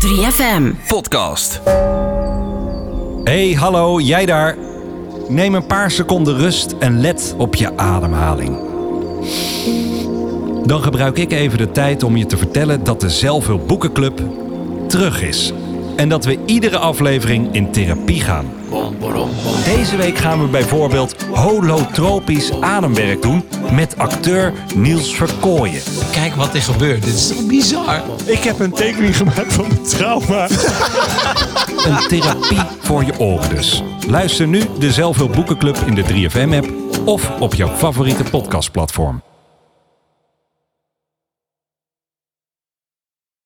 3FM. Podcast. Hey, hallo, jij daar. Neem een paar seconden rust en let op je ademhaling. Dan gebruik ik even de tijd om je te vertellen dat de Zelfhulp Boekenclub terug is. En dat we iedere aflevering in therapie gaan. Deze week gaan we bijvoorbeeld holotropisch ademwerk doen met acteur Niels Verkooyen. Kijk wat er gebeurt. Dit is toch bizar? Ik heb een tekening gemaakt van mijn trauma. Een therapie voor je oren dus. Luister nu de Zelfhulp Boekenclub in de 3FM-app of op jouw favoriete podcastplatform.